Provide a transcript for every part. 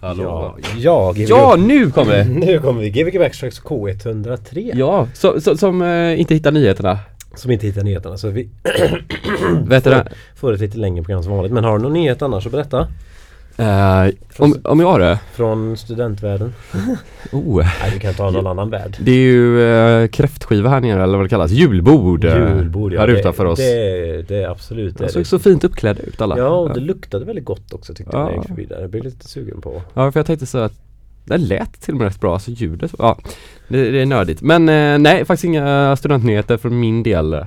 Hallå? Ja, ja, Ja, nu kommer det! Nu kommer vi. Gbg Backstracks K103. Ja, så, så, som eh, inte hittar nyheterna. Som inte hittar nyheterna. Så vi Vet du det? får ett lite längre program som vanligt. Men har du någon nyhet annars så berätta? Eh, om, om jag har det? Från studentvärlden? Oh, Nej, du kan ta någon annan värld. det är ju eh, kräftskiva här nere eller vad det kallas. Julbord. eh, Julbord ja. Här det, utanför oss. Det, det är absolut De såg så fint uppklädda ut alla. Ja, och det luktade väldigt gott också tyckte jag när jag Ja. gick förbi där. Jag blev lite sugen på. Ja, för jag tänkte så att det lät till och med rätt bra, alltså ljudet. Ja, det, det är nördigt. Men eh, nej, faktiskt inga studentnyheter från min del.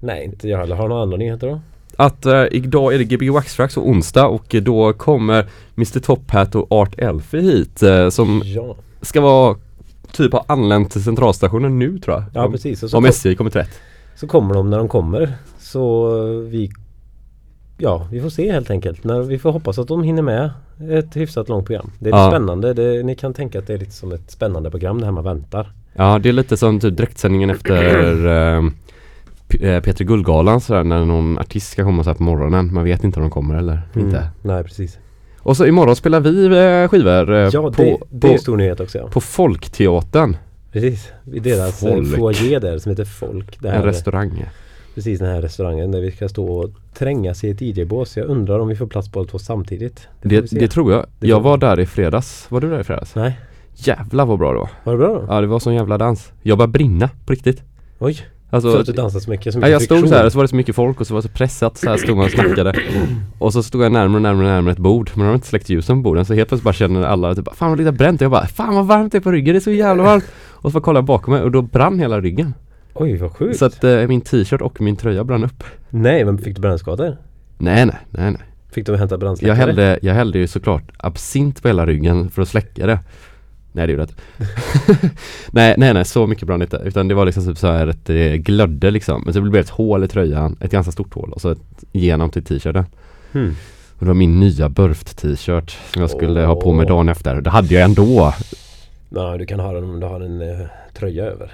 Nej, inte jag heller. Har du några andra nyheter då? Att eh, idag är det Gbg Waxtrax och onsdag och eh, då kommer Mr Top Hat och Art Elfie hit eh, som Ja, ska vara typ ha anlänt till centralstationen nu tror jag. ja om, precis. Och så, om kom, SJ kommit rätt. så kommer de när de kommer. Så vi Ja, vi får se helt enkelt. När, vi får hoppas att de hinner med ett hyfsat långt program. Det är Ja. spännande. Det, ni kan tänka att det är lite som ett spännande program det här man väntar. Ja, det är lite som typ direktsändningen efter eh, eh, Peter Guldgalan sådär när någon artist ska komma så här på morgonen. Man vet inte om de kommer eller inte. Mm. Nej, precis. Och så imorgon spelar vi eh, skivor eh, Ja, på, det, det är stor nyhet också. Ja. på Folkteatern. Precis. I deras eh, foyer där som heter Folk. Det En restaurang. precis den här restaurangen där vi ska stå och trängas i ett DJ-bås. Jag undrar om vi får plats på alla två samtidigt. Det, se. det tror jag. Det jag var där i fredags. Var du där i fredags? Nej, Jävlar vad bra då. var det bra då? Ja det var sån jävla dans. Jag började brinna på riktigt. Oj, Alltså, för att du dansade så mycket. Så ja, mycket jag stod friktion. så här och så var det så mycket folk och så var det så pressat så här stod man och snackade. Och så stod jag närmare och närmare och närmare ett bord. Men de har inte släckt ljusen på borden så helt plötsligt bara känner alla typ Fan vad lite bränt. Och jag bara Fan vad varmt det är på ryggen. Det är så jävla varmt. Och så kollade jag bakom mig och då brann hela ryggen. Oj, vad sjukt. Så att eh, min t-shirt och min tröja brann upp. Nej, men fick du brännskador? Nej nej nej nej. Fick du hämta brandsläckare? Jag hällde, jag hällde ju såklart absint på hela ryggen för att släcka det. Nej det gjorde jag inte. nej, nej, nej, så mycket brann inte. Utan det var liksom typ så här att det glödde liksom. Men så blev det ett hål i tröjan, ett ganska stort hål och så ett igenom till t-shirten. Hmm. Och det var min nya Burft t-shirt som jag skulle ha på mig dagen efter. Det hade jag ändå. Ja, du kan ha den om du har en eh, tröja över.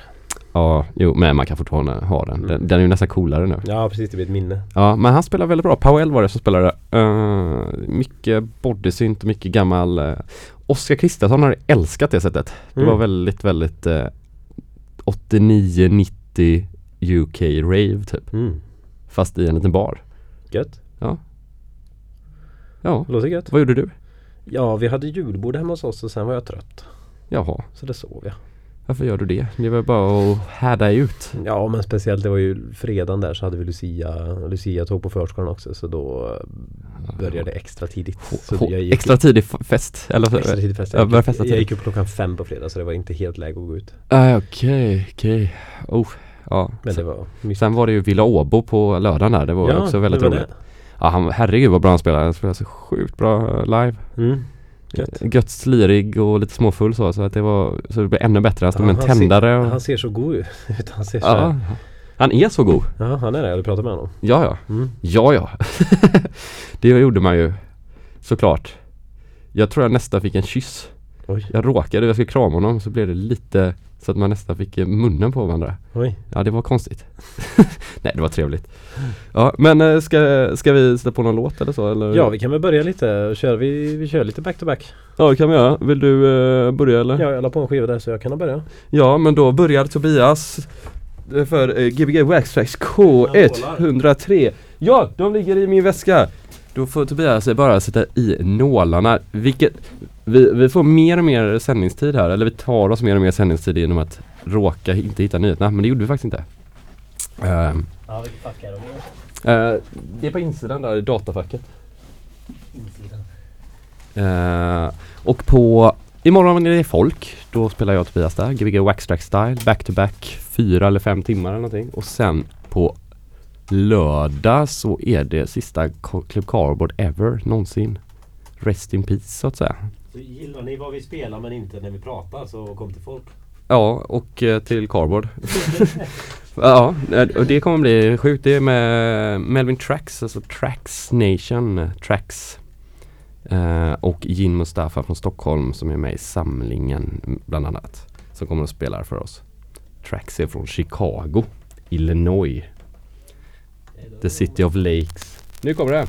Ja, jo, men man kan fortfarande ha den. Den, den är ju nästan coolare nu. Ja, precis. Det blir ett minne. Ja, men han spelar väldigt bra. Powell var det som spelade. Uh, mycket bodysynt och mycket gammal uh, Oskar Kristiansson har älskat det sättet. Det Mm. var väldigt, väldigt uh, 89-90 UK rave typ. Mm. Fast i en liten bar. Gött. Ja, Låter gött. vad gjorde du? Ja, vi hade julbord hemma hos oss och sen var jag trött. Jaha, Så det sov jag. Varför gör du det? Det var bara att härda ut. Ja, men speciellt det var ju fredagen där så hade vi Lucia, Lucia tåg på förskolan också så då eh, började det extra tidigt. Jag gick, extra tidig fest? Eller? extra tidigt fest. Ja, Jag, jag tidigt. gick upp klockan fem på fredag så det var inte helt läge att gå ut. Ah, Okej, okej. Oh, ja. Men det var mysigt. sen var det ju Villa Åbo på lördagen där. Det var ja, också väldigt det roligt. Ja, han, herregud vad bra han spelar. Han spelar så sjukt bra eh, live. Det. Mm. Gött. Gött slirig och lite småfull så. Så att det var, så det blev ännu bättre. Han stod Ja, med en han ser- tändare. och, Han ser så god ut. han ser så ja, här. han är så god. Ja, han är det. Jag hade pratat med honom. Ja, ja. Mm. Ja, ja. det gjorde man ju. Såklart. Jag tror jag nästan fick en kyss. Oj, Jag råkade, jag skulle krama honom så blev det lite så att man nästan fick eh, munnen på varandra. oj. Ja, det var konstigt. Nej, det var trevligt. Ja, men eh, ska, ska vi sätta på någon låt eller så? Eller? Ja, vi kan väl börja lite. Kör, vi, vi kör lite back to back. ja, det kan vi göra. Vill du eh, börja eller? Ja, jag la på en skiva där så jag kan börja. Ja, men då börjar Tobias eh, för eh, Gbg Waxtrax K103. Ja, de ligger i min väska. Då får Tobias bara sätta i nålarna. Vilket, vi, vi får mer och mer sändningstid här, eller vi tar oss mer och mer sändningstid genom att råka inte hitta nyheterna, men det gjorde vi faktiskt inte. Ehm, Ja, vilket fack är det? eh, det är på insidan där, i datafacket. Eh, och på Imorgon är det folk. Då spelar jag och Tobias där. Gbg Waxtrack Style. Back to back. Fyra eller fem timmar eller någonting. Och sen på lördag så är det sista Club Cardboard ever någonsin. Rest in peace så att säga. Så gillar ni vad vi spelar men inte när vi pratar så kom till folk. Ja, och eh, till Cardboard. ja, eh, och det kommer bli sjukt. Det är med Melvin Trax, alltså Trax Nation, Trax. Eh, och Jin Mustafa från Stockholm som är med i samlingen bland annat. Som kommer att spela för oss. Trax är från Chicago, Illinois. The City of Lakes. Nu kommer det!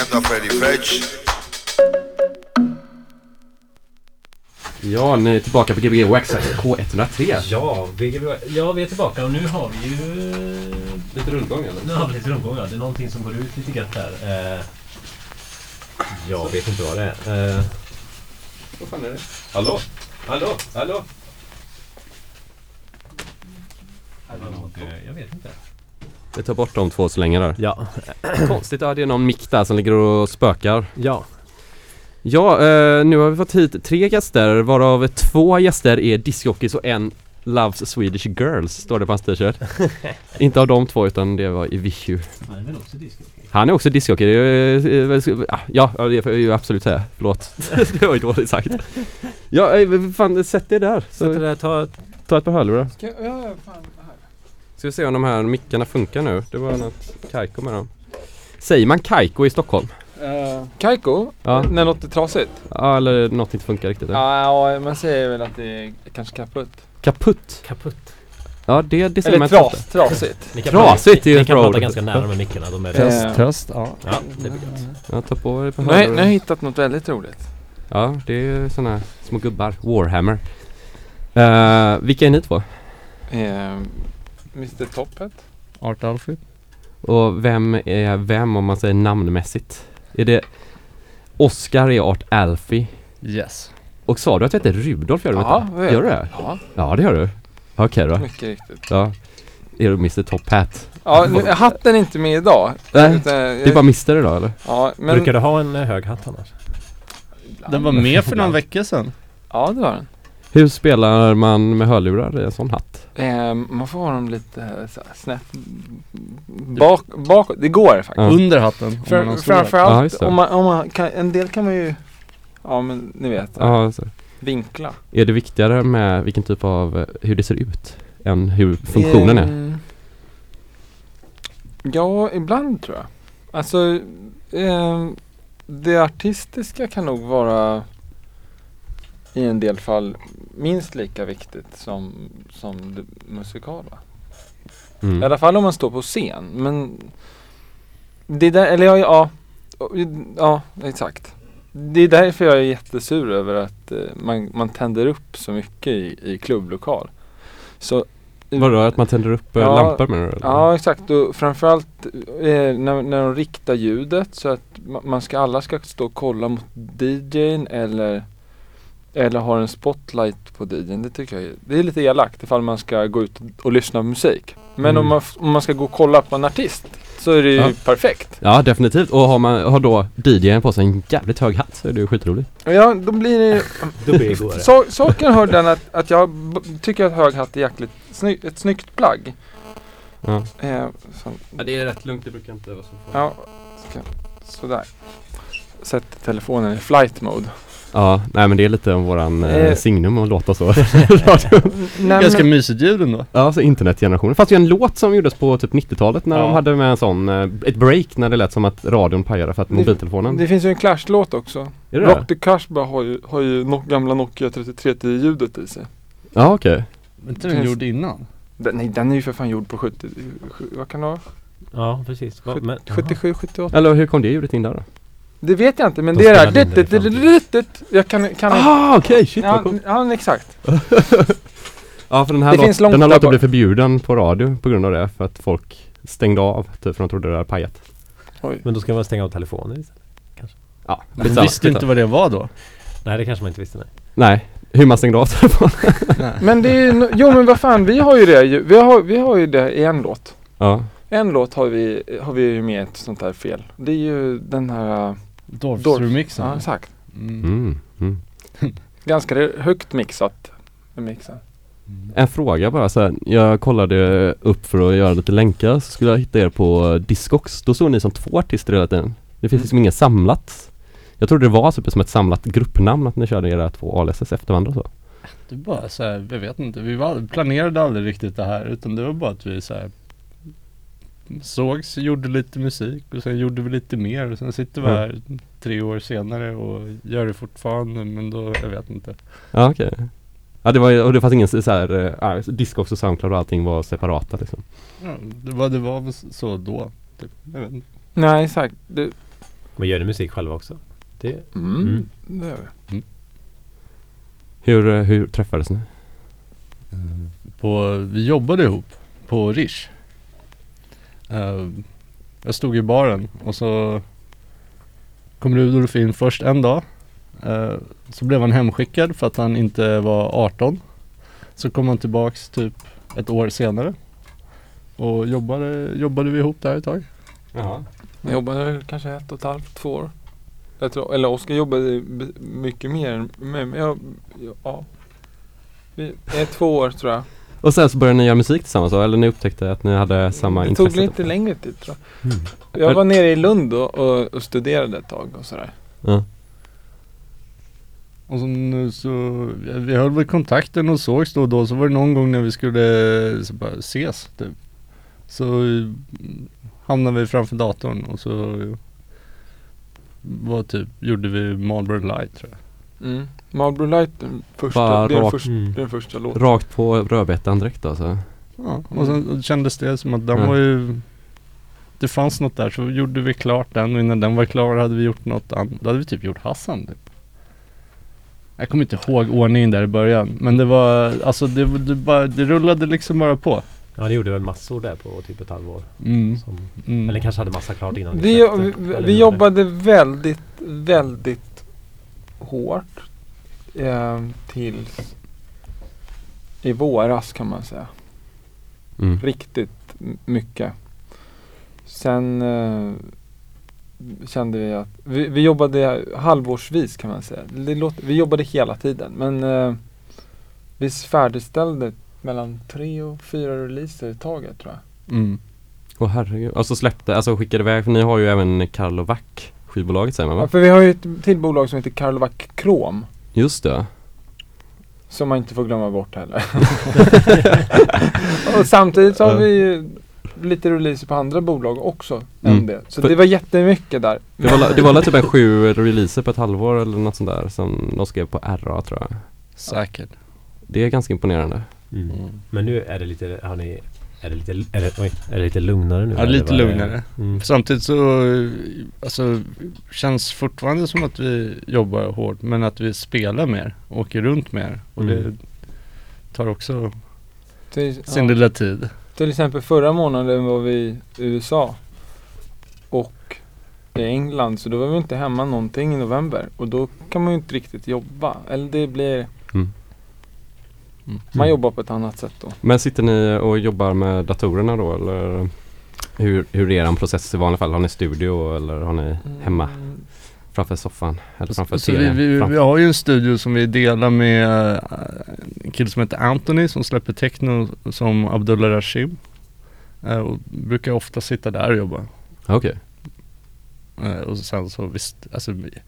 Estoy llegando a Freddy Fetch. Ja, ni är tillbaka på Gbg Wax K103. Ja, vi, ja, vi är tillbaka och nu har vi ju... Lite rundgång eller? Nu har vi lite rundgång. ja. Det är någonting som går ut lite gött här. Eh, jag vet inte vad det är. Eh, Vad fan är det? Hallå? Hallå? Hallå? eh, jag vet inte. Vi tar bort de två så länge där. Ja. Konstigt, ja det är någon mick där som ligger och spökar. Ja. Ja, eh, nu har vi fått hit tre gäster varav två gäster är discjockeys och en Loves Swedish Girls står det på hans t-shirt. Inte av de två utan det var i Vishu. Han är väl också disco? Han är också discjockey. eh, ah, Ja, ja, det får jag ju absolut säga. Förlåt. det var ju dåligt sagt. Ja, eh, fan, sätt dig där. Så det Så, där, ta... ta ett par hörlurar. Ska, ja, fan. Ska vi se om de här mickarna funkar nu. Det var något kajko med dem. Säger man kajko i Stockholm? Uh, Kaiko, Ja. när något är trasigt? Ja, eller något inte funkar riktigt. Ja, man säger väl att det är kanske kaputt. Kaputt. Kaputt. Ja, det, det säger Eller man tras, inte. trasigt. Ni kan Trasigt prata, är Ni ett kan bra prata ord. ganska nära med mickarna. De är Test, rätt. test, ja. Ja, det blir gött. Ja, ta på dig på jag- nu har jag hittat något väldigt roligt. Ja, det är såna här små gubbar. Warhammer. Uh, vilka är ni två? Eh, Mr Toppet. Art Alfred. Och vem är vem om man säger namnmässigt? Är det Oscar är Art Alfie? Yes. Och sa du att du heter Rudolf? Gör du, Ja, det gör du det? Ja, Ja, det gör du. Okej då. mycket riktigt. Ja. Är du Mr Top Hat? Ja, nu, hatten är inte med idag. Nej, Utan, det är bara Mr idag eller? Ja, men... Brukar du ha en eh, hög hatt annars? Den var med för någon vecka sedan. Ja, det var den. Hur spelar man med hörlurar i en sån hatt? Eh, man får ha dem lite eh, så här, snett bak, bakåt. Det går faktiskt. Ja. Under hatten. Ja, framförallt det. om man, om man kan, en del kan man ju, ja men ni vet, så. vinkla. Är det viktigare med vilken typ av, eh, hur det ser ut? Än hur funktionen är? Eh, Ja, ibland tror jag. Alltså, eh, det artistiska kan nog vara i en del fall minst lika viktigt som, som det musikala. I Mm. alla fall om man står på scen. Men det där, eller ja, ja, ja, exakt. Det är därför jag är jättesur över att eh, man, man tänder upp så mycket i, i klubblokal. Så Vadå, att man tänder upp eh, Ja, lampor menar du? eller? Ja exakt och framförallt eh, när, när de riktar ljudet så att ma- man ska, alla ska stå och kolla mot DJn eller eller har en spotlight på DJn. Det tycker jag är, det är lite elakt ifall man ska gå ut och lyssna på musik. Men Mm. om, man, om man ska gå och kolla på en artist så är det ju Ja. perfekt. Ja definitivt och har man har då DJn på sig en jävligt hög hatt så är det ju skitroligt. Ja, då blir det Då blir det godare. Så, saken hör den att, att jag tycker att hög hatt är jäkligt sny, ett snyggt plagg. Ja. Eh, så, ja det är rätt lugnt, det brukar inte vara så ja, ska, sådär. Sätt telefonen i flight mode. Ja, nej men det är lite om våran eh, Eh. signum att låta så. Nej, Ganska men, mysigt ljud ändå. ja, alltså internetgenerationen. Fanns ju en låt som gjordes på typ 90-talet när de Ja. hade med en sån, eh, ett break när det lät som att radion pajade för att Det- mobiltelefonen. det finns ju en Clash-låt också. är det Rock det? the Cashba har ju, har ju no, gamla Nokia 3310-ljudet i sig. Ja okej. Men inte den Finns- gjord innan? Den, nej, den är ju för fan gjord på 70, sju- vad kan det vara? Ja, precis. Va, men, 77, 78? Eller hur kom det ljudet in där då? Det vet jag inte men De det är det här. Jag kan, kan Ah okej, shit vad ja, coolt. ja, exakt. Ja för den här, Det låt, finns långt den här låten blev förbjuden på radio på grund av det för att folk stängde av typ för de trodde det hade pajat. Oj. men då ska man stänga av telefonen istället. Ja, Man skitsamma, visste inte skitsamma. vad det var då. Nej, det kanske man inte visste. Nej. Nej, hur man stängde av telefonen. Men det är jo men vad fan vi har ju det ju, vi har, vi har ju det i en låt. Ja. En låt har vi, har vi ju med ett sånt här fel. Det är ju den här Dorfs Dorf. remixen. Ja exakt. Mm. Mm, mm. Ganska högt mixat. Mixen. En fråga bara så här. Jag kollade upp för att göra lite länkar så skulle jag hitta er på Discogs. Då stod ni som två artister hela tiden. Det finns Mm. liksom inget samlat. Jag trodde det var typ som ett samlat gruppnamn att ni körde era två aliases efter varandra så. Det är bara så här, jag vet inte, vi var, planerade aldrig riktigt det här utan det var bara att vi så här sågs, gjorde lite musik och sen gjorde vi lite mer och sen sitter vi här tre år senare och gör det fortfarande men då, jag vet inte. Ja okej. Ja det var och det fanns ingen så här, äh, Discogs och Soundcloud och allting var separata liksom. Ja, det, var, det var väl så då. Typ. Jag vet inte. Nej exakt. Det, Men gör ni musik själva också? Det, mm, Mm. det gör vi. Hur, eh, hur träffades ni? På, vi jobbade ihop på Rish. Eh, jag stod i baren och så kom Rudolf in först en dag. Eh, så blev han hemskickad för att han inte var 18. Så kom han tillbaks typ ett år senare. Och jobbade, jobbade vi ihop där ett tag. Jaha. Jag jobbade kanske ett och ett halvt, två år. Jag tror, eller Oskar jobbade mycket mer. Men jag, ja. Vi, ett, två år tror jag. Och sen så började ni göra musik tillsammans då? Eller ni upptäckte att ni hade samma det intresse? tog lite längre tid tror jag. Mm. Jag var nere i Lund och, och, och studerade ett tag och sådär. Ja. Och så, nu så, vi höll väl kontakten och sågs då och då. Så var det någon gång när vi skulle så bara ses typ. Så mm, hamnade vi framför datorn och så var typ, gjorde vi Marlboro Light tror jag. Mm. Marlboro Light, den första, Bara det är den rakt- första, Mm. det är den första låten. Rakt på rödbetan direkt alltså? Ja, och sen kändes det som att den Mm. var ju Det fanns något där så gjorde vi klart den och innan den var klar hade vi gjort något annat. Då hade vi typ gjort Hassan typ. Jag kommer inte ihåg ordningen där i början men det var alltså det, det, bara, det rullade liksom bara på. Ja, ni gjorde väl massor där på typ ett halvår. Mm. Som, Mm. Eller kanske hade massa klart innan ni Vi, släppte, vi, eller hur var vi det? jobbade väldigt, väldigt hårt eh, till i våras kan man säga. Mm. Riktigt mycket. Sen eh, kände vi att vi, vi jobbade halvårsvis kan man säga. Låter, vi jobbade hela tiden men eh, vi färdigställde mellan tre och fyra releaser i taget tror jag. Mm. Åh herregud. Och så släppte, alltså skickade iväg, för ni har ju även Karlovac skivbolaget säger man Ja, va? för vi har ju ett till bolag som heter Karlovac Chrome. Just det. Som man inte får glömma bort heller. och samtidigt så har vi ju lite releaser på andra bolag också Mm. än det. Så För- det var jättemycket där. Det var, det var typ en sju releaser på ett halvår eller något sånt där som de skrev på RA tror jag. Säkert. Det är ganska imponerande. Mm. Mm. Men nu är det lite, har ni Är det lite, är det, oj, är det lite lugnare nu? Ja, lite det? lugnare. Mm. Samtidigt så alltså, känns fortfarande som att vi jobbar hårt men att vi spelar mer, åker runt mer och det Mm. tar också Till, sin ja. lilla tid. Till exempel förra månaden var vi i USA och i England så då var vi inte hemma någonting i november och då kan man ju inte riktigt jobba. Eller det blir, Mm. Man jobbar på ett annat sätt då. Men sitter ni och jobbar med datorerna då eller? hur, hur är er process i vanliga fall? Har ni studio eller har ni hemma Mm. framför soffan? Eller framför Så vi, TVn? vi, Fram- vi har ju en studio som vi delar med eh, en kille som heter Anthony som släpper techno som Abdullah Rashim. Eh, och brukar ofta sitta där och jobba. Okej. Eh, och sen så visst, alltså vi-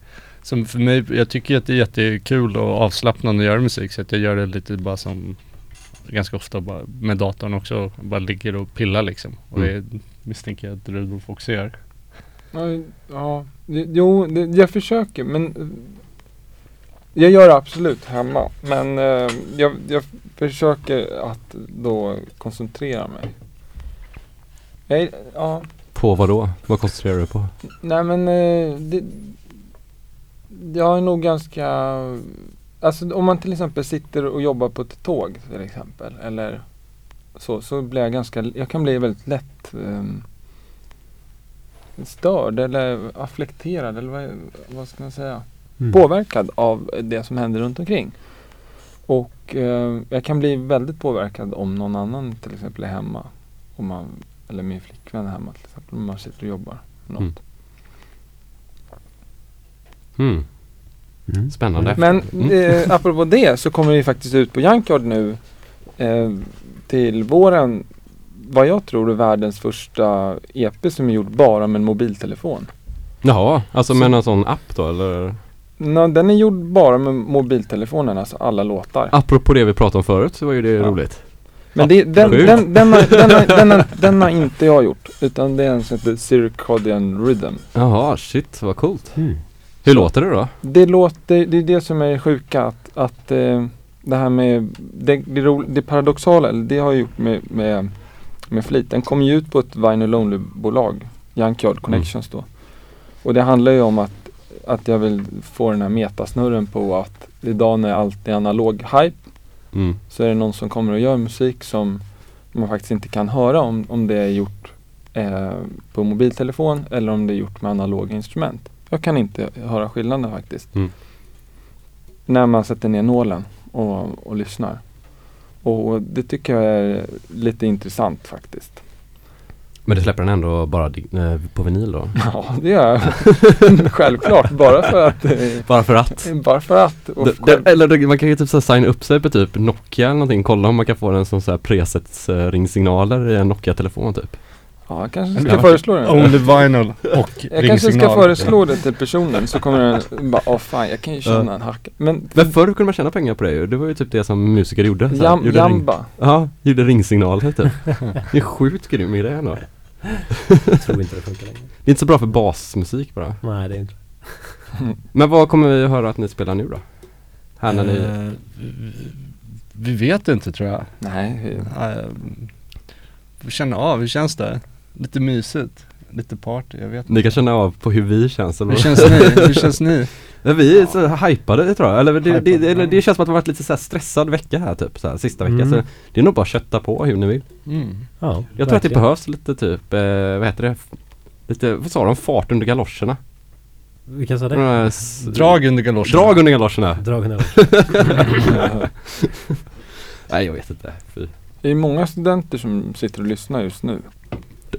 som för mig, jag tycker att det är jättekul och avslappnande att göra musik så att jag gör det lite bara som ganska ofta bara med datorn också, bara ligger och pillar liksom. Och Mm. det misstänker jag att Rudolf också gör. Ja, Ja, jo, det, jag försöker men jag gör det absolut hemma. Men eh, jag, jag försöker att då koncentrera mig. Jag, ja, På vad då? Vad koncentrerar du på? nej men eh, det, jag är nog ganska, alltså om man till exempel sitter och jobbar på ett tåg till exempel eller så, så blir jag ganska, jag kan bli väldigt lätt ehm, störd eller affekterad eller vad, vad ska man säga? Mm. Påverkad av det som händer runt omkring. Och eh, jag kan bli väldigt påverkad om någon annan till exempel är hemma. Om man, eller min flickvän är hemma till exempel. Om man sitter och jobbar. Något. Mm. Mm. Mm. Spännande. Men Mm. eh, apropå det så kommer vi faktiskt ut på Junkyard nu eh, till våren. Vad jag tror är världens första EP som är gjord bara med en mobiltelefon. Jaha, alltså Så- med någon sån app då eller? Nå, den är gjord bara med mobiltelefonen, alltså alla låtar. Apropå det vi pratade om förut så var ju det Ja. roligt. Men det, den, den, den, har, den, har, den, har, den har inte jag gjort. Utan det är en som heter Circadian Rhythm. Jaha, shit vad coolt. Mm. Hur låter det då? Det låter, det är det som är sjuka att, att eh, det här med det, det, ro, det paradoxala, det har jag gjort med, med, med flit. Den kom ju ut på ett Vinyl Only bolag, Junkyard Connections då. Och det handlar ju om att, att jag vill få den här metasnurren på att idag när allt är analog hype Mm. så är det någon som kommer och gör musik som man faktiskt inte kan höra om, om det är gjort eh, på mobiltelefon eller om det är gjort med analoga instrument. Jag kan inte höra skillnaden faktiskt. Mm. När man sätter ner nålen och, och lyssnar. Och det tycker jag är lite intressant faktiskt. Men det släpper den ändå bara eh, på vinyl då? Ja, det gör jag. Självklart, bara för att. eh, Bara för att? Bara för att. Det, det, eller man kan ju typ så signa upp sig på typ Nokia eller någonting, kolla om man kan få den som så här presets eh, ringsignaler i en Nokia-telefon typ. Ja, jag kanske ska föreslå det. Only vinyl och Jag kanske ska föreslå det till personen så kommer den bara, åh fan jag kan ju tjäna en hacka. Men Men förr kunde man tjäna pengar på det ju, det var ju typ det som musiker gjorde. så jam, gjorde ring- jamba. Ja, gjorde ringsignaler typ. Det är sjukt grym idé ändå. Jag tror inte det funkar längre. Det är inte så bra för basmusik bara. Nej det är inte Men vad kommer vi höra att ni spelar nu då? Här när ni... Eh, vi- vet inte tror jag. Nej, Uh, vi känner av, hur känns det? Lite mysigt, lite party, jag vet inte. Ni kan känna av på hur vi känns eller? Hur känns ni? Hur känns ni? Vi är så hypade tror jag, eller det, det, Hypade, ja. det känns som att det har varit lite så här stressad vecka här typ, så här, sista veckan. Mm. Så det är nog bara att kötta på hur ni vill. Mm. Ja, Jag tror att det verkligen. behövs lite typ, eh, vad heter det? Lite, vad sa de? Fart under galoscherna? Vilka sa De det? här Drag under galoscherna. Drag under galoscherna! Dragen över. Nej jag vet inte. Fy. det är många studenter som sitter och lyssnar just nu.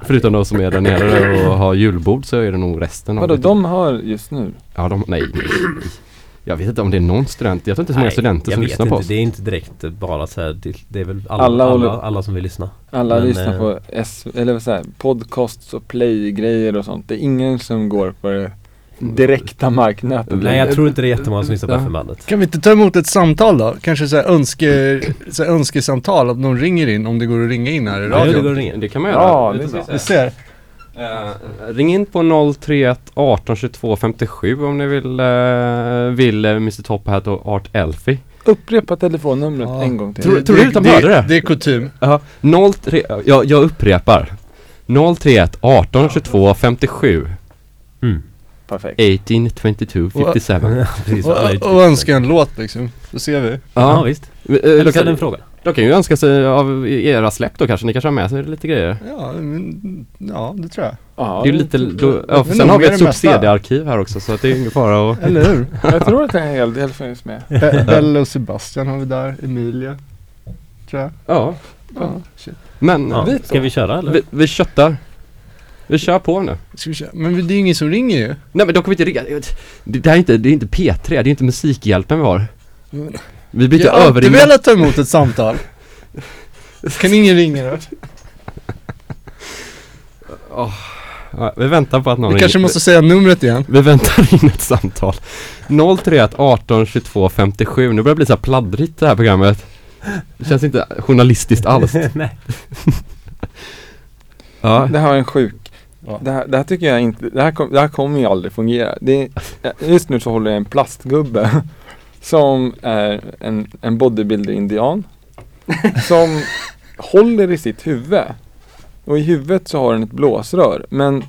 Förutom de som är där nere och har julbord så är det nog resten Vadå, av de hör just nu? Ja de, nej, nej, nej. Jag vet inte om det är någon student, jag tror inte det är så många studenter jag som vet lyssnar inte. på oss. Det är inte direkt bara så här, det, det är väl alla, Alla alla, håller- alla, som vill lyssna. Alla Men, lyssnar eh, på S, eller vad säger podcasts och play-grejer och sånt. Det är ingen som går på det direkta marknätet. Nej jag tror inte det är jättemånga som lyssnar på Ja. FM-bandet. Kan vi inte ta emot ett samtal då? Kanske så här önske, så här önskesamtal, om någon ringer in, om det går att ringa in här i Ja, det går att ringa. Det kan man göra. Ja, det är bra. Vi ser. Eh, ring in på 031 18 22 57 om ni vill, uh, vill uh, Mr Top Hat och Art Elfie. Upprepa telefonnumret Ja. en gång till. Tror- tror du att de hörde det? Det är kutym. Ja, 03, jag, jag upprepar. 031 18 22 57 Mm. Perfekt. 18 22 57. Precis, är- Och, och önska en låt liksom. Då ser vi. Ja Ja, visst. eh, Eller de, ställ en kan, fråga. de kan ju önska sig av era släpp då kanske, ni kanske har med sig lite grejer. Ja, men, ja det tror jag. Ja, Det är ju lite, då, ja, Men sen har vi är ett det stort. CD-arkiv här också så att det är ingen fara att Eller hur? Jag tror att en hel del finns med. Be- Belle och Sebastian har vi där, Emilia. Tror jag. Ja, Ja. Men Ja. Ska vi köra eller? vi, vi köttar. Vi kör på nu. Ska vi köra? Men det är ingen som ringer ju. Nej men då kommer vi inte ringa. Det, det här är inte, det är inte P3, det är inte Musikhjälpen vi har. Vi blir inte Jag har alltid velat ta emot ett samtal. Kan ingen ringa då? Ja, vi väntar på att någon Vi kanske ringer. måste säga numret igen. Vi väntar in ett samtal. 031 18 22 57. Nu börjar det bli så här pladdrigt det här programmet. Det känns inte journalistiskt alls. Nej. Ja, Det här var en sjuk Ja. det, här, det här tycker jag inte, det här, kom, det här kommer ju aldrig fungera. Det just nu så håller jag en plastgubbe som är en, en bodybuilder-indian som håller i sitt huvud. Och i huvudet så har den ett blåsrör. Men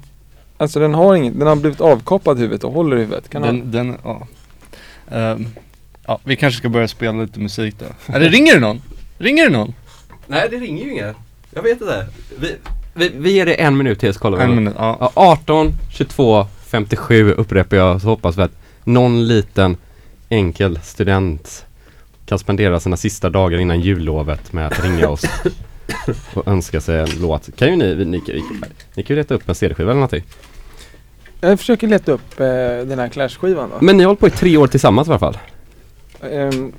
alltså den har inget, den har blivit avkopplad huvudet och håller i huvudet. Kan Den, den, ja. Ehm, ja, vi kanske ska börja spela lite musik då. Eller ringer det någon? Ringer det någon? Nej det ringer ju inget. Jag vet inte. Vi, vi, vi ger det en minut till så kollar vi. En minut, ja. Ja, 18 22 57 upprepar jag så hoppas vi att någon liten enkel student kan spendera sina sista dagar innan jullovet med att ringa oss och önska sig en låt. Kan ju ni, ni, ni, ni kan ju leta upp en CD-skiva eller någonting. Jag försöker leta upp eh, den här Clash-skivan då. Men ni har hållit på i tre år tillsammans i alla fall. Ehm,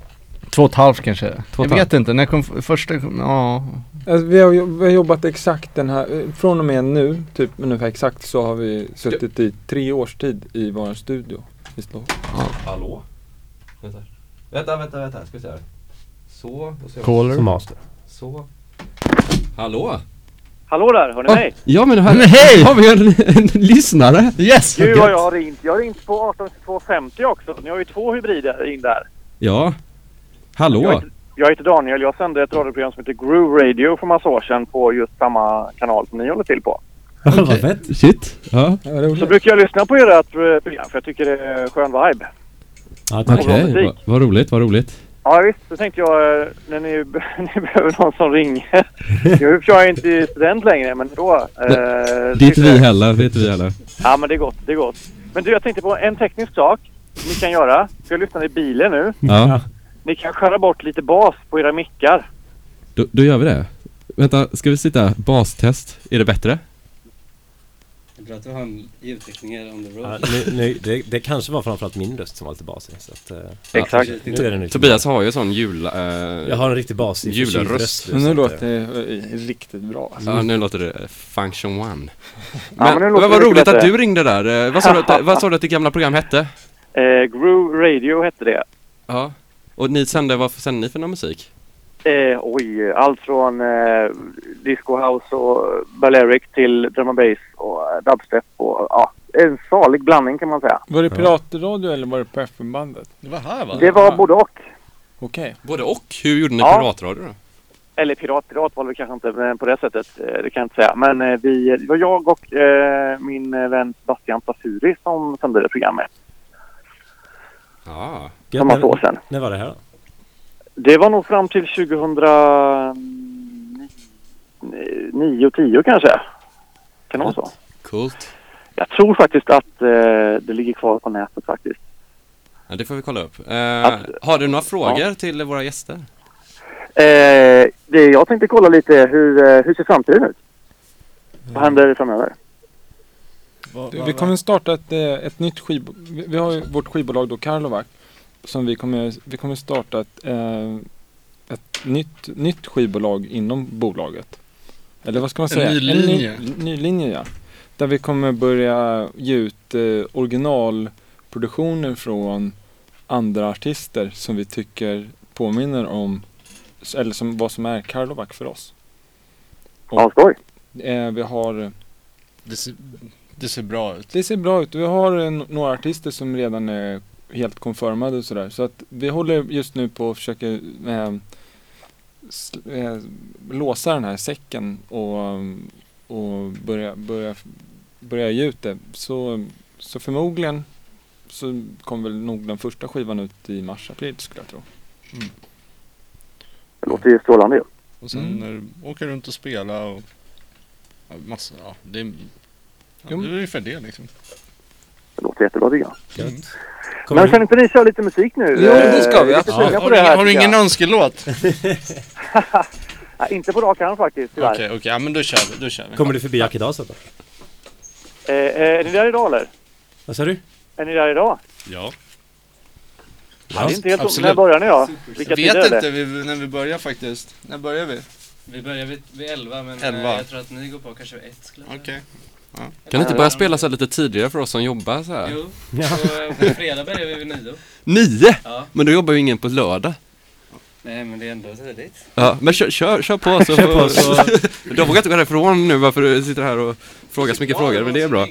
Två och ett halvt kanske. och jag vet inte, när kom första, ja. Alltså, vi, har, vi har jobbat exakt den här, eh, från och med nu, typ ungefär exakt så har vi suttit i tre års tid i vår studio i Stockholm. Hallå? Vänta, vänta, vänta, vänta. ska vi se här. Så, och så. Som Caller. master. Så. Hallå? Hallå där, hör ni Ah, mig? ja men här Men hej! har vi en, en lyssnare. Yes! Gud vad jag har ringt. Jag har ringt på 182250 också. Ni har ju två hybrider in där. Ja. Jag Hallå? heter, jag heter Daniel. Jag sänder ett radioprogram som heter Groove Radio för massa år sedan på just samma kanal som ni håller till på. Vad fett. Shit. Ja. Så brukar jag lyssna på ert eh, program för jag tycker det är skön vibe. Ja. Okej, musik. vad vad roligt, vad roligt. Ja visst, så tänkte jag eh, när ni, ni behöver någon som ringer. Nu kör jag inte student längre men då. Eh, Det är inte vi heller, det är inte vi heller. Ja men det är gott, det är gott. Men du jag tänkte på en teknisk sak ni kan göra. För jag lyssnar i bilen nu. Ja, Ni kan skära bort lite bas på era mickar. då, då gör vi det. Vänta, ska vi sitta bastest? Är det bättre? Det är bra att du har en ljudtekniker on the road. Ja, nu, nu, det, det kanske var framförallt min röst som var lite basig. Så att, eh, Exakt. nu är det nu. Tobias har ju sån jul... Eh, Jag har en riktigt basig Juleröst. förkyld röst. Men så nu att, låter eh, det eh, riktigt bra. Alltså. Ja, nu låter det function one. men låter men vad roligt att du ringde där. Eh, Vad sa du, vad sa du att ditt gamla program hette? Eh, Groove Radio hette det. Ja. Och ni sände, vad sände ni för någon musik? Eh, oj, allt från eh, disco house och Balearic till drum and bass och eh, dubstep och ja, en salig blandning kan man säga. Var det piratradio eller var det på FM-bandet? Det var här va? Det var både och. Okej. Både och. Hur gjorde ni Ja. piratradio då? Eller pirat, pirat var det kanske inte men på det sättet. Eh, det kan jag inte säga. Men eh, vi, det var jag och eh, min vän Sebastian Tafuri som sände det programmet. Ja. Gött. För massa år sedan. När var det här då? Det var nog fram till 2009 och 10 kanske. Kan det vara så? Coolt. Jag tror faktiskt att eh, det ligger kvar på nätet faktiskt. Ja, det får vi kolla upp. Eh, Att- har du några frågor till våra gäster? Eh, det, jag tänkte kolla lite hur, eh, hur ser framtiden ut? Vad händer framöver? Vi kommer starta ett, eh, ett nytt skivbolag. Vi vi har ju vårt skivbolag då Karlovac. Som vi kommer, vi kommer starta ett, eh, ett nytt, nytt skivbolag inom bolaget. Eller vad ska man En säga? ny linje. En ny, ny linje ja. Där vi kommer börja ge ut eh, originalproduktioner från andra artister som vi tycker påminner om eller som, vad som är Karlovac för oss. Ja, skoj. Eh, vi har Det ser, det ser bra ut. Det ser bra ut. Vi har eh, några artister som redan är helt konfirmade och sådär. Så att vi håller just nu på att försöka eh, sl- eh, låsa den här säcken och, och börja, börja, börja ge ut det. Så, så förmodligen så kommer väl nog den första skivan ut i mars-april skulle jag tro. Det låter ju strålande ju. Och sen Mm. när du åker runt och spela och ja, massa, ja det är, ja, Jo. det är ungefär det liksom. Det låter jättebra tycker jag. Mm. Kommer Men du- kan inte ni köra lite musik nu? Jo, det ska vi, Eh, lite sugen på Har, här, har du ingen jag. önskelåt? Nej, inte på rak arm faktiskt, tyvärr. Okej, okej, ja men då kör vi, då kör vi. Kommer du förbi Akidas då? Eh, är ni där idag eller? Vad sa du? Är ni där idag? Ja. det är inte helt absolut. När börjar ni då? Vilka Jag vet inte vi, när vi börjar faktiskt. När börjar vi? Vi börjar vid, vid 11 men Elva. eh, jag tror att ni går på kanske vid ett skulle jag säga. Okej. Kan du inte börja spela så här lite tidigare för oss som jobbar så här? Jo, så eh, på fredag börjar vi vid nio. Nio? Ja. Men då jobbar ju ingen på lördag. Nej men det är ändå tidigt. Ja, men kör, kör, kör på så, Kör på, så- Du vågar inte gå härifrån nu varför du sitter här och frågar så mycket frågor, men det är bra.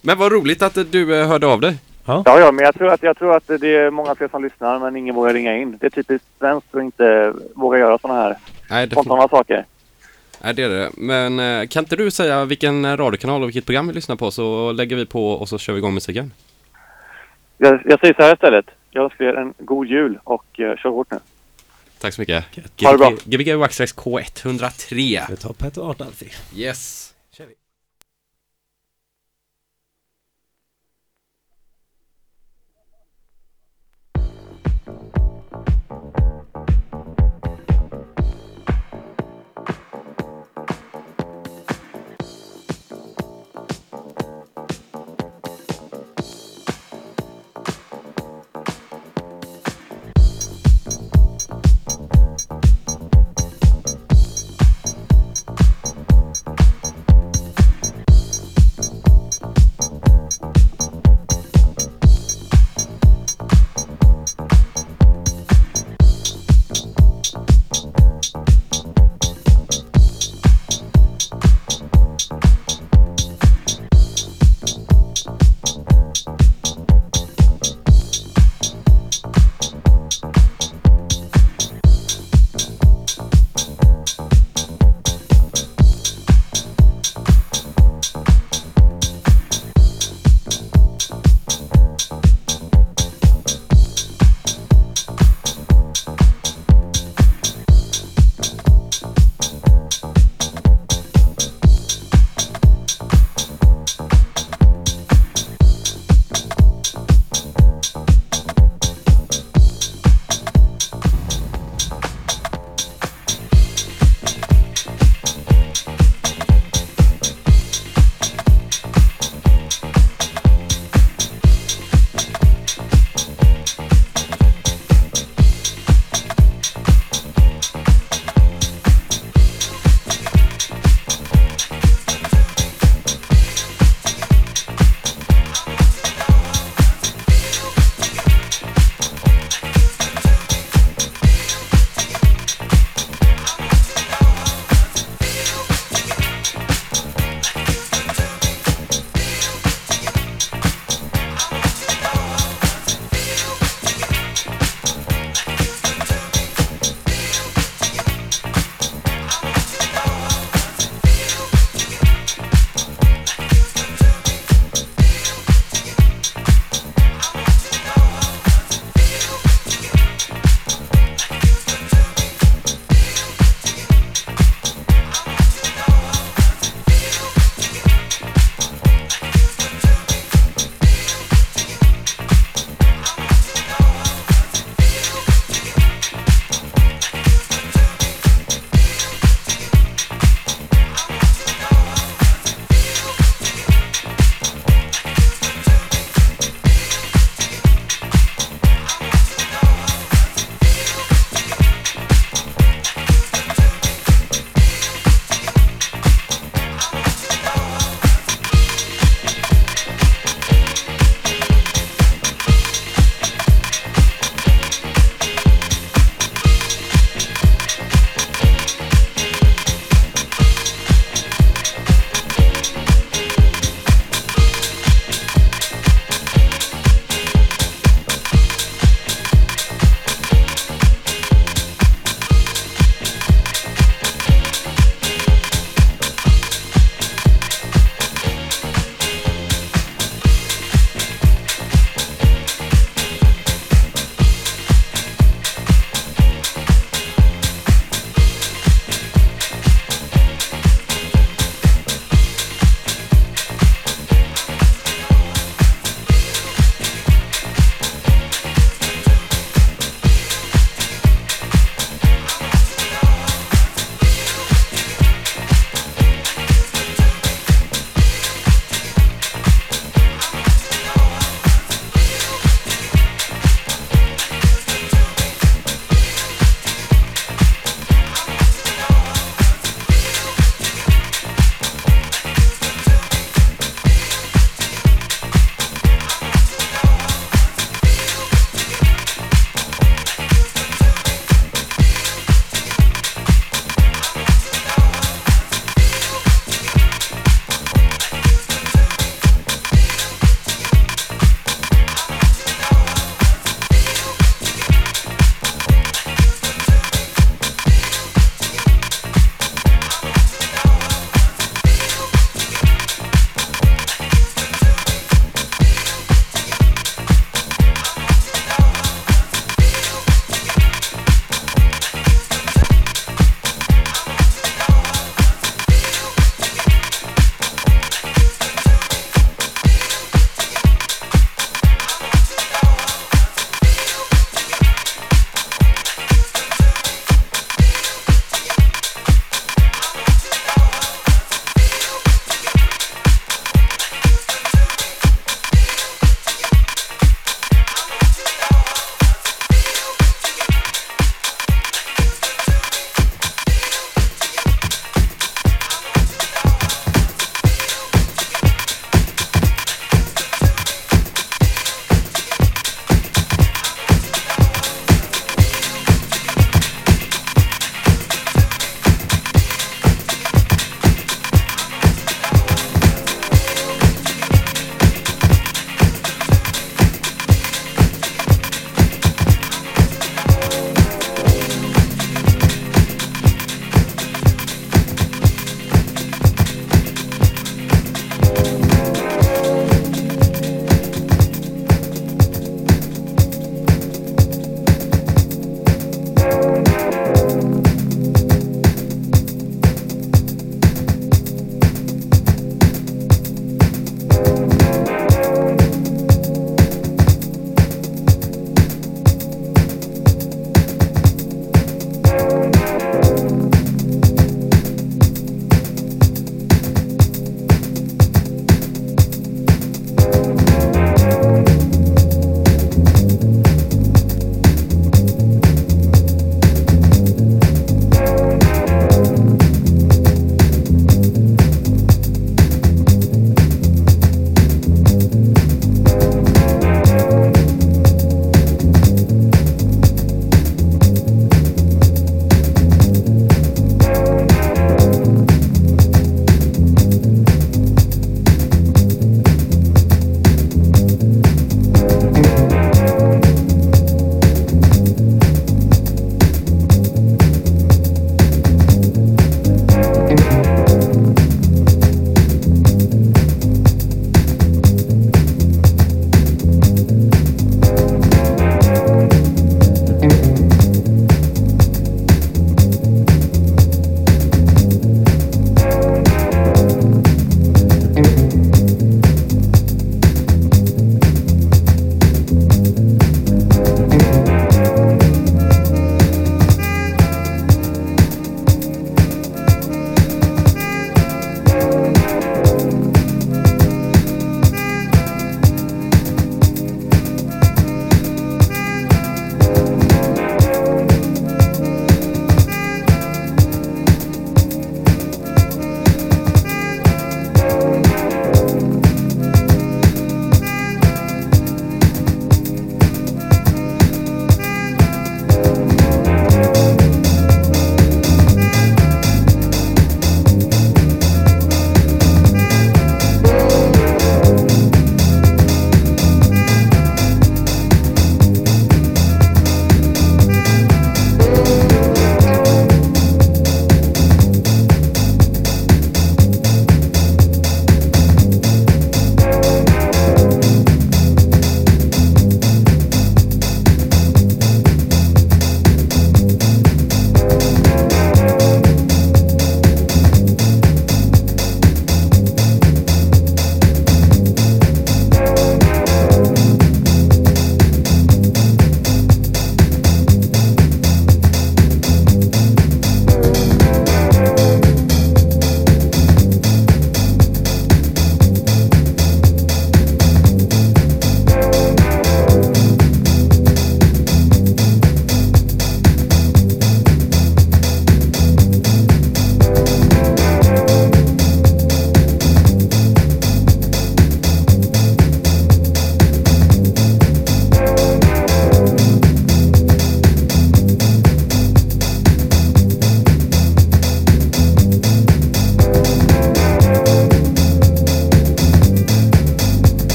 Men vad roligt att du eh, hörde av dig. Ja, ja, men jag tror, att, jag tror att det är många fler som lyssnar men ingen vågar ringa in. Det är typiskt svenskt att inte våga göra sådana här Nej, spontana saker. Nej, det är det. Men eh, kan inte du säga vilken radiokanal och vilket program vi lyssnar på så lägger vi på och så kör vi igång musiken. Jag, jag säger så här istället. Jag önskar er en god jul och uh, kör hårt nu. Tack så mycket. Ha det bra. Gbg Waxtrax K103. Vi tar Petter Arnalfi. Yes. är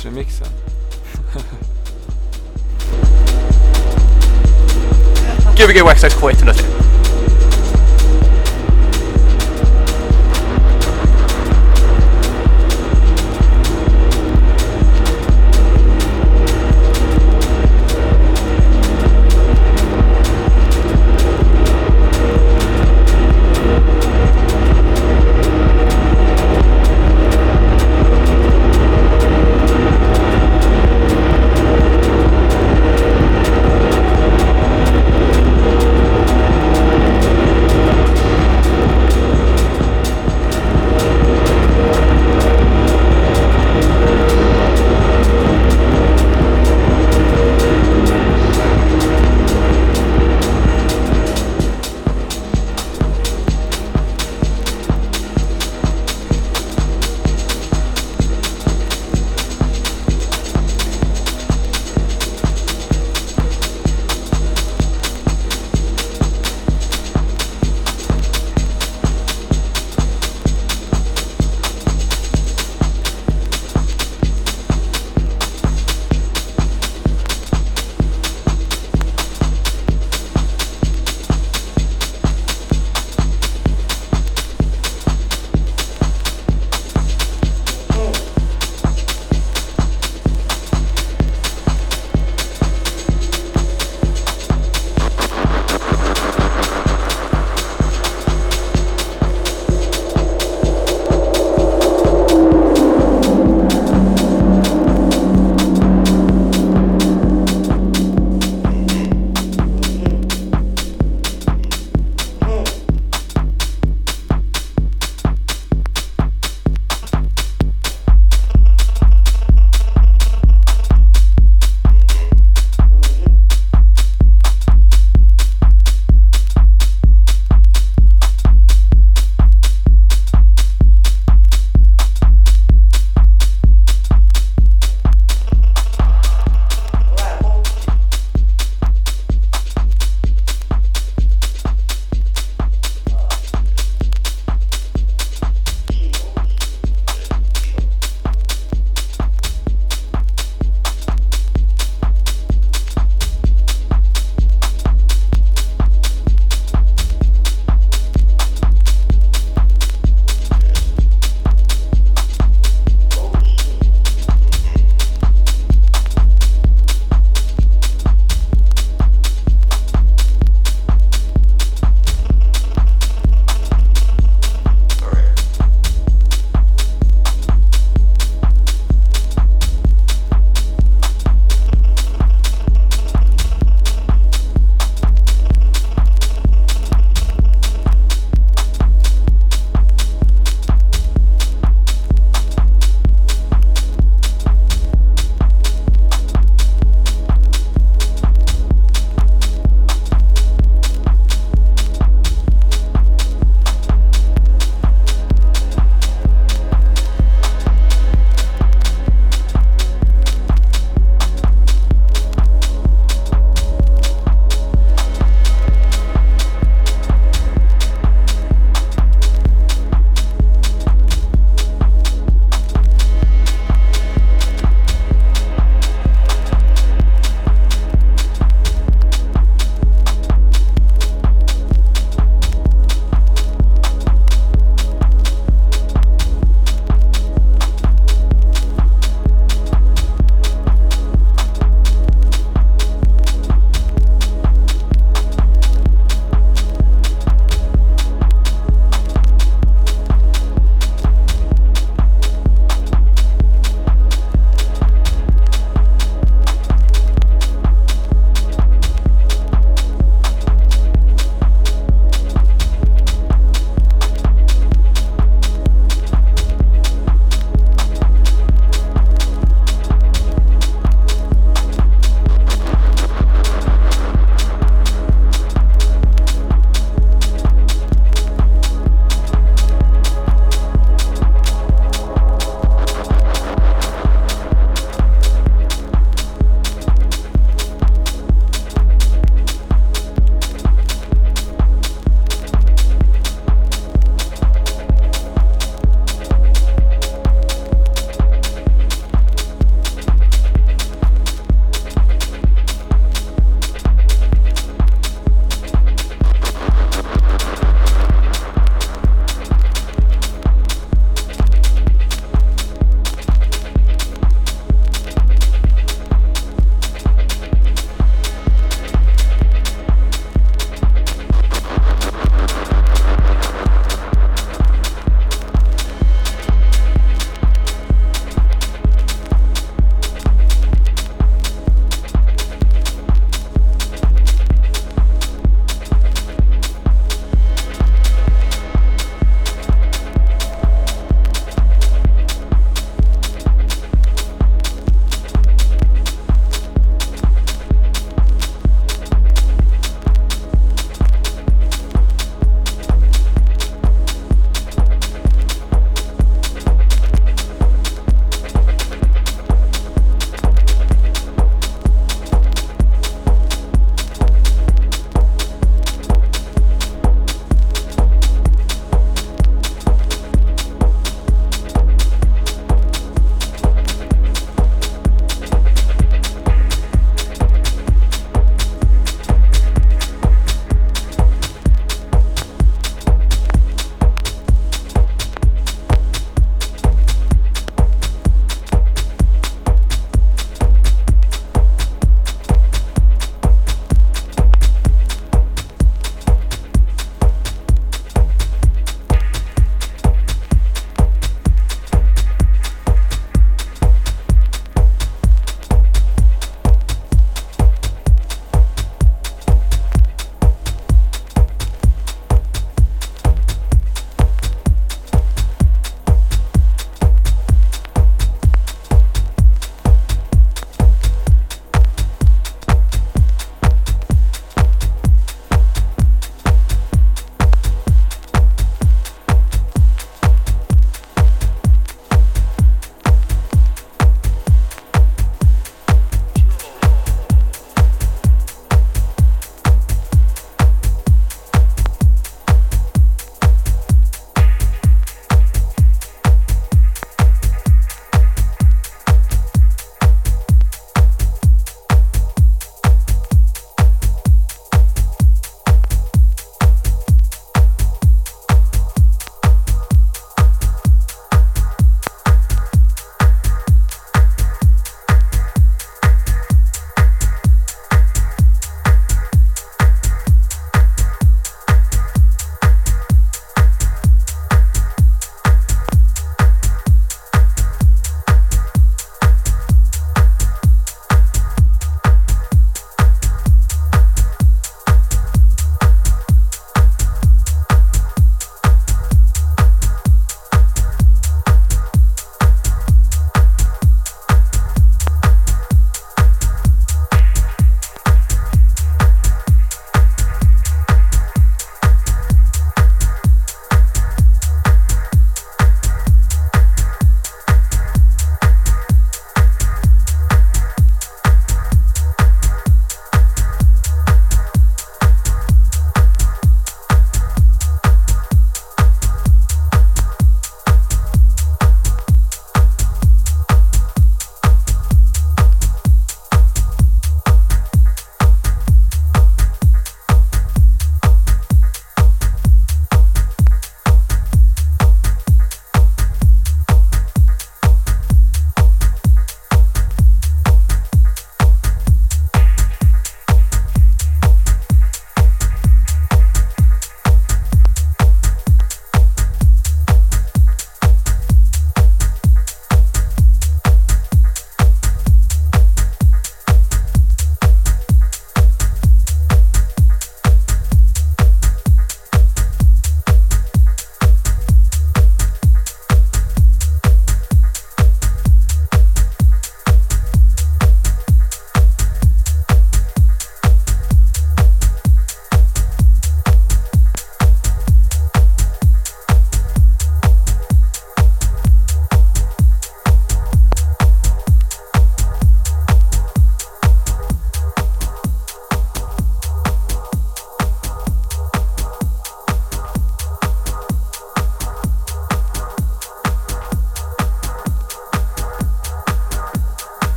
Dorfs-remixen. Gbg Waxax K103. Thank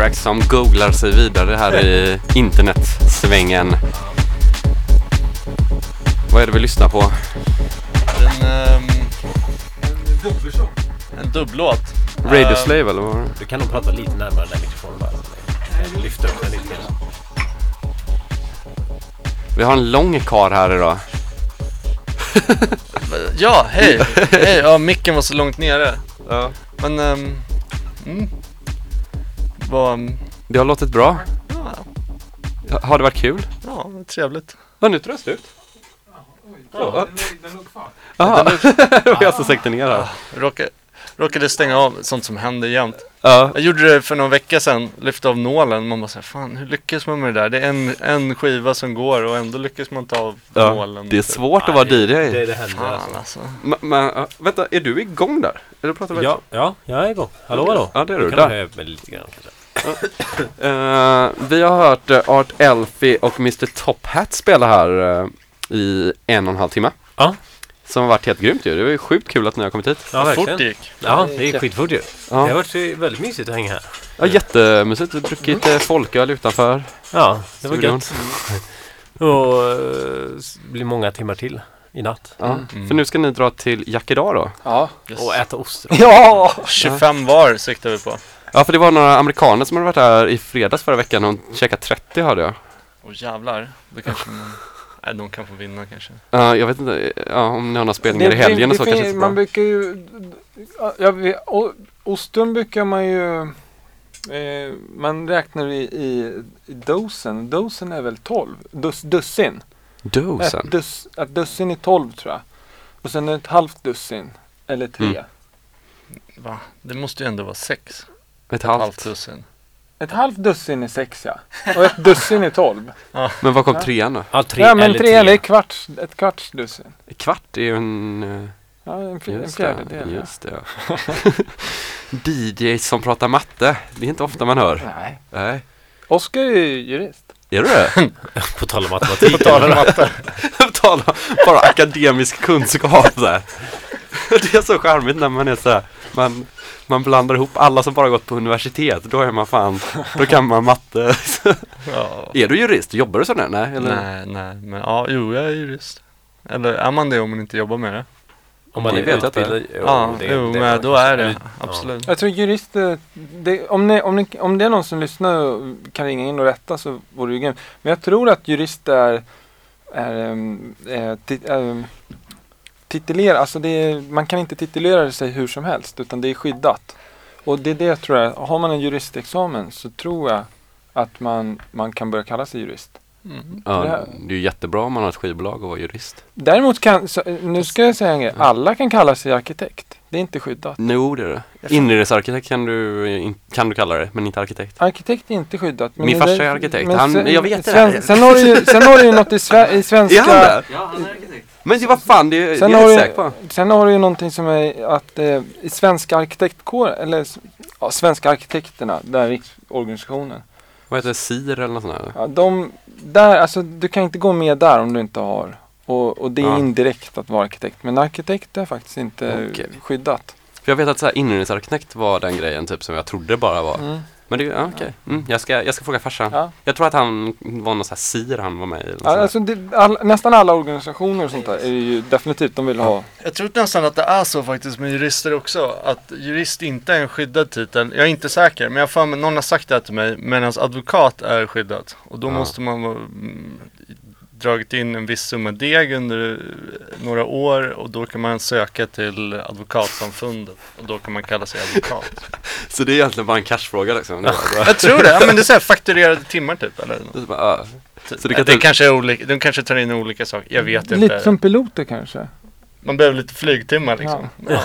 Tracks som googlar sig vidare här i internetsvängen. Vad är det vi lyssnar på? En, ehm, en dubblåt. Radio Ehm, Slave eller vad var det? Du kan nog prata lite närmare den mikrofonen bara. Lyfta upp den lite grann. Vi har en lång kar här idag. Ja, hej! hej! Ja, micken var så långt nere. Ja. Men, mm. Vad, Det har låtit bra. ja, Har det varit kul? ja, trevligt. Ja, nu tar det slut. Den låg kvar. Jaha, det var jag som sänkte ner här. Råkade, råkade stänga av sånt som händer jämt. Ja, Jag gjorde det för någon vecka sedan, lyfte av nålen. Man bara säger, fan hur lyckas man med det där? Det är en, en skiva som går och ändå lyckas man ta av ja. nålen. det är svårt att vara DJ. Det, det händer Fan alltså. alltså. Men, men äh, vänta, är du igång där? Eller pratar vi? Ja, ja, jag är igång. Hallå, hallå. Ja, det är du. Du kan Där. mig lite grann kanske. Eh, vi har hört uh, Art Elfie och Mr Top Hat spela här eh, i en och en halv timme. Ja. Som har varit helt grymt ju. Det var ju sjukt kul att ni har kommit hit. Ja, Vad fort verkligen. det gick. Ja, det gick skitfort ju. Det Ja, har varit väldigt mysigt att hänga här. ja jättemysigt. Vi har druckit uh, folköl utanför. Ja, det var studion. gött. Och eh, s- blir många timmar till i natt. Ja. För nu ska ni dra till Jack idag då. Ja. Yes. Och äta ostron. Ja! 25 var siktar vi på. Ja, för det var några amerikaner som hade varit här i fredags förra veckan och käkat 30 hörde jag. Och jävlar, då kanske man... Nej, de kan få vinna kanske. Ja, jag vet inte ja, om ni har några spelningar i fin- helgen och så fin- kanske så Man bra. brukar ju... Ja, vi, o, ostron brukar man ju... Eh, man räknar i, i, i dosen. Dosen är väl 12? Dus, dussin. Dosen? Ett, dus, ett dussin är 12 tror jag. Och sen ett halvt dussin. Eller tre. Mm. Va? Det måste ju ändå vara sex. Ett Ett halvt halvt. dussin. Ett halvt dussin är sex ja. Och ett dussin är 12. Men vad kom Ja. trean då? Ja, tre ja men eller tre eller ett kvarts, ett kvarts dussin. Kvart är ju en... eh, Ja, en, fj- en Just fjärdedel. det, ja. just det. DJ som pratar matte. Det är inte ofta man hör. Nej. Nej. Oskar är ju jurist. Är du det? På tal om matematik. På tal om matte. Tala bara akademisk kunskap där. Det är så charmigt när man är så här. Man, man blandar ihop alla som bara gått på universitet. Då är man fan, då kan man matte. Ja. Är du jurist? Jobbar du sådär? Nej? Eller? Nej, nej, men ja, jo, jag är jurist. Eller är man det om man inte jobbar med det? Om man Det är utbildad. Ja, det- jo, det men då är det. Absolut. Jag tror jurister, det, om, ni, om, ni, om det är någon som lyssnar och kan ringa in och rätta så vore det ju grymt. Men jag tror att jurister är, är, är, ti- ehm, titulera, alltså det är, man kan inte titulera sig hur som helst utan det är skyddat. Och det är det tror jag, har man en juristexamen så tror jag att man, man kan börja kalla sig jurist. Mm. Ja, Det här- det är ju jättebra om man har ett skivbolag och var jurist. Däremot kan, så, nu ska jag säga en grej, alla kan kalla sig arkitekt. Det är inte skyddat. Jo, det är det. Inredningsarkitekt kan du, kan du kalla det, men inte arkitekt. Arkitekt är inte skyddat. men Min farsa är arkitekt. men Han- sen, jag vet det sen, här. sen, har du ju, sen har du ju något i, sve, i svenska... Är han det? Ja, han är arkitekt. Men vad fan, det är Sen jag har, är säker på. sen har du ju någonting som är att eh, i svenska arkitektkåren, eller ja, svenska arkitekterna, där riksorganisationen. Vad heter det, SIR eller något sånt där? Ja, de, där, alltså du kan inte gå med där om du inte har. Och, och det är Ja. indirekt att vara arkitekt. Men arkitekt är faktiskt inte Okej. skyddat. För jag vet att så här, inredningsarkitekt var den grejen typ som jag trodde bara var. Mm. Men det, ja, okej. Mm, jag, ska, jag ska fråga farsan. Ja. Jag tror att han var någon sån här SIR han var med i. Ja, alltså det, all, nästan alla organisationer och sånt där är ju definitivt, de vill ha. Jag tror nästan att det är så faktiskt med jurister också. Att jurist inte är en skyddad titel. Jag är inte säker, men jag mig, någon har sagt det här till mig. Medan advokat är skyddat. Och då Ja. måste man vara dragit in en viss summa deg under några år och då kan man söka till advokatsamfundet och då kan man kalla sig advokat. Så det är egentligen bara en cashfråga liksom. Bra. Jag tror det, ja, men det är så här fakturerade timmar typ eller något. Det är bara, ja. Så Så det kan det kanske är olika, de kanske tar in olika saker, jag vet inte. Lite som piloter kanske. Man behöver lite flygtimmar liksom. Ja.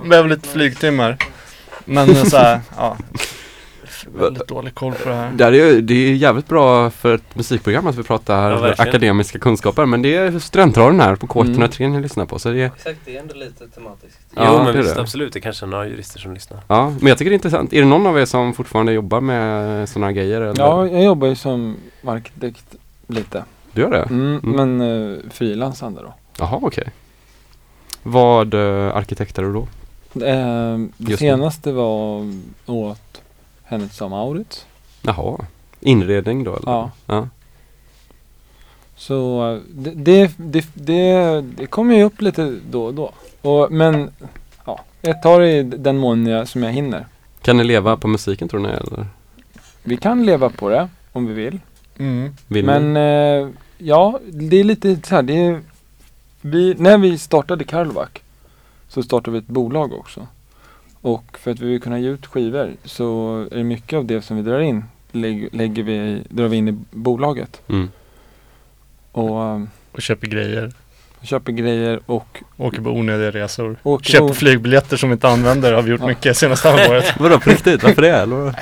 Man behöver lite flygtimmar. Men så här, ja. Väldigt dålig koll på det här. Det är, ju- det är jävligt bra för ett musikprogram att vi pratar Ja, akademiska kunskaper men det är studentradion här på Mm. K103 ni lyssnar på så det är, Exakt, det är ändå lite tematiskt. Ja, jo men det är visst det. absolut, det kanske är några jurister som lyssnar. ja men jag tycker det är intressant. Är det någon av er som fortfarande jobbar med sådana grejer? Eller? Ja, jag jobbar ju som arkitekt lite. Du gör det? Mm, Mm. Men uh, frilansande då. Jaha okej. Vad uh, arkitektar du då? Eh, det det. senaste var åt Hennes och Mauritz. Jaha. Inredning då eller? Ja. ja. Så eh, det, det, det, det, det kommer ju upp lite då och då. Och, men ja, jag tar det i den mån jag, som jag hinner. Kan ni leva på musiken tror ni eller? Vi kan leva på det om vi vill. Mm. Vill? Men eh, ja, det är lite så här. Det är, vi, när vi startade Karlovac så startade vi ett bolag också. Och för att vi vill kunna ge ut skivor så är det mycket av det som vi drar in lägg, lägger vi, drar vi in i bolaget. Mm. Och um, Och köper grejer. köper grejer och Åker på onödiga resor. åker Köper på- flygbiljetter som vi inte använder har vi gjort Ja. mycket senaste halvåret. Vadå på riktigt? Varför det? Eller?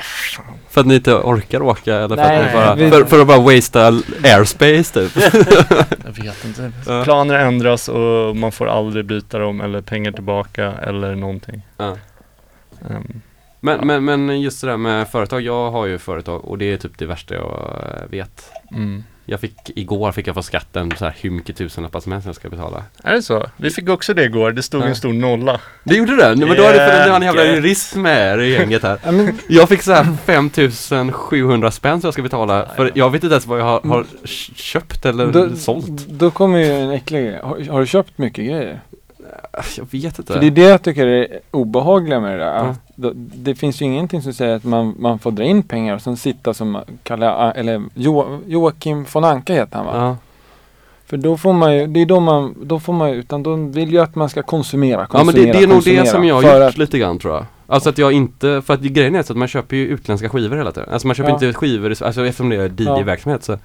För att ni inte orkar åka eller för, Nej, att bara, vi- för, för att bara wastea airspace typ? Jag vet inte. Ja. Planer ändras och man får aldrig byta dem eller pengar tillbaka eller någonting. Ja. Ehm, Men, men, men just det där med företag, jag har ju företag och det är typ det värsta jag eh, vet. mm. Jag fick, igår fick jag på skatten så här hur mycket tusenlappar som helst jag ska betala. Är det så? Vi fick också det igår. Det stod Ja. en stor nolla. Det gjorde det? Men då är det för att ni har en jävla jurist med er i gänget här. Ja, Jag fick så här 5700 spänn som jag ska betala för jag vet inte ens vad jag har, har köpt eller då, sålt. då kommer ju en äcklig grej. Har, har du köpt mycket grejer? Jag vet inte. För det är det jag tycker är obehagliga med det där. Ja. Att då- Det finns ju ingenting som säger att man, man får dra in pengar och sen sitta som Kalle, eller jo, Joakim von Anka heter han va? Ja. För då får man ju, det är då man, då får man utan de vill ju att man ska konsumera, Ja konsumera, men det, det är nog det som jag har gjort att- lite grann tror jag. Alltså att jag inte, för att grejen är så att man köper ju utländska skivor hela tiden. Alltså man köper Ja. inte skivor, i- alltså eftersom det är Ja. DJ-verksamhet så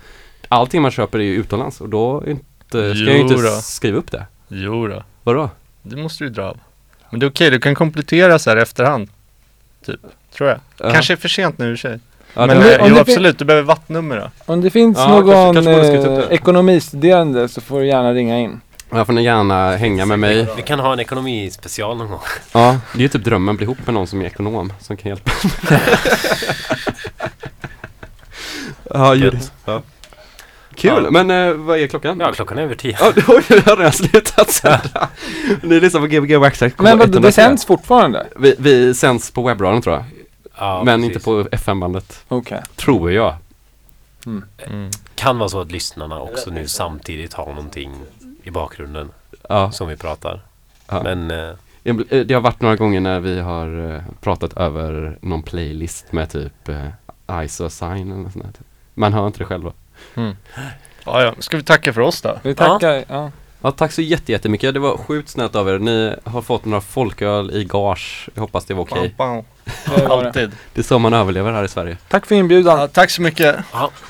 Allting man köper är ju utomlands och då är inte, ska jag ju Jo inte då. skriva upp det. Jo då. Vadå? Det måste du dra av. Men det är okej, du kan komplettera så här efterhand. Typ, tror jag. Ja. Kanske är för sent nu i och för sig. Ja, Men det, eh, jo absolut, du behöver vattnummer då. Om det finns Ja, kanske- någon kanske upp eh, ekonomistuderande så får du gärna ringa in. jag får ni gärna hänga med mig. Vi kan ha en ekonomispecial någon gång. Ja, det är ju typ drömmen bli ihop med någon som är ekonom som kan hjälpa. ja, jurist. Ja. Kul, Ja. men eh, vad är klockan? Ja, klockan är över tio. Ja, oj, jag har redan slutat sända. Ni lyssnar på Gbg Waxtrack Men vad, K103. det sänds fortfarande? Vi, vi sänds på webbradion tror jag. Ja, men precis. inte på FM-bandet. Okej. Tror jag. Mm. Kan vara så att lyssnarna också nu samtidigt har någonting i bakgrunden Ja. som vi pratar. ja. Men eh, eh, Det har varit några gånger när vi har eh, pratat över någon playlist med typ eh, ISO sign eller något sånt typ. Man hör inte det själva. Ja, ja. Ska vi tacka för oss då? Vi tackar. Ja. Ja, Ja, tack så jätte- jättemycket. Det var sjukt snällt av er. Ni har fått några folköl i gage. Jag hoppas det var okej. Det. Alltid. Det är så man överlever här i Sverige. Tack för inbjudan. Ja, tack så mycket.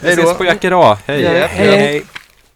Vi ses på Jack. Hej! Ja, hej. hej.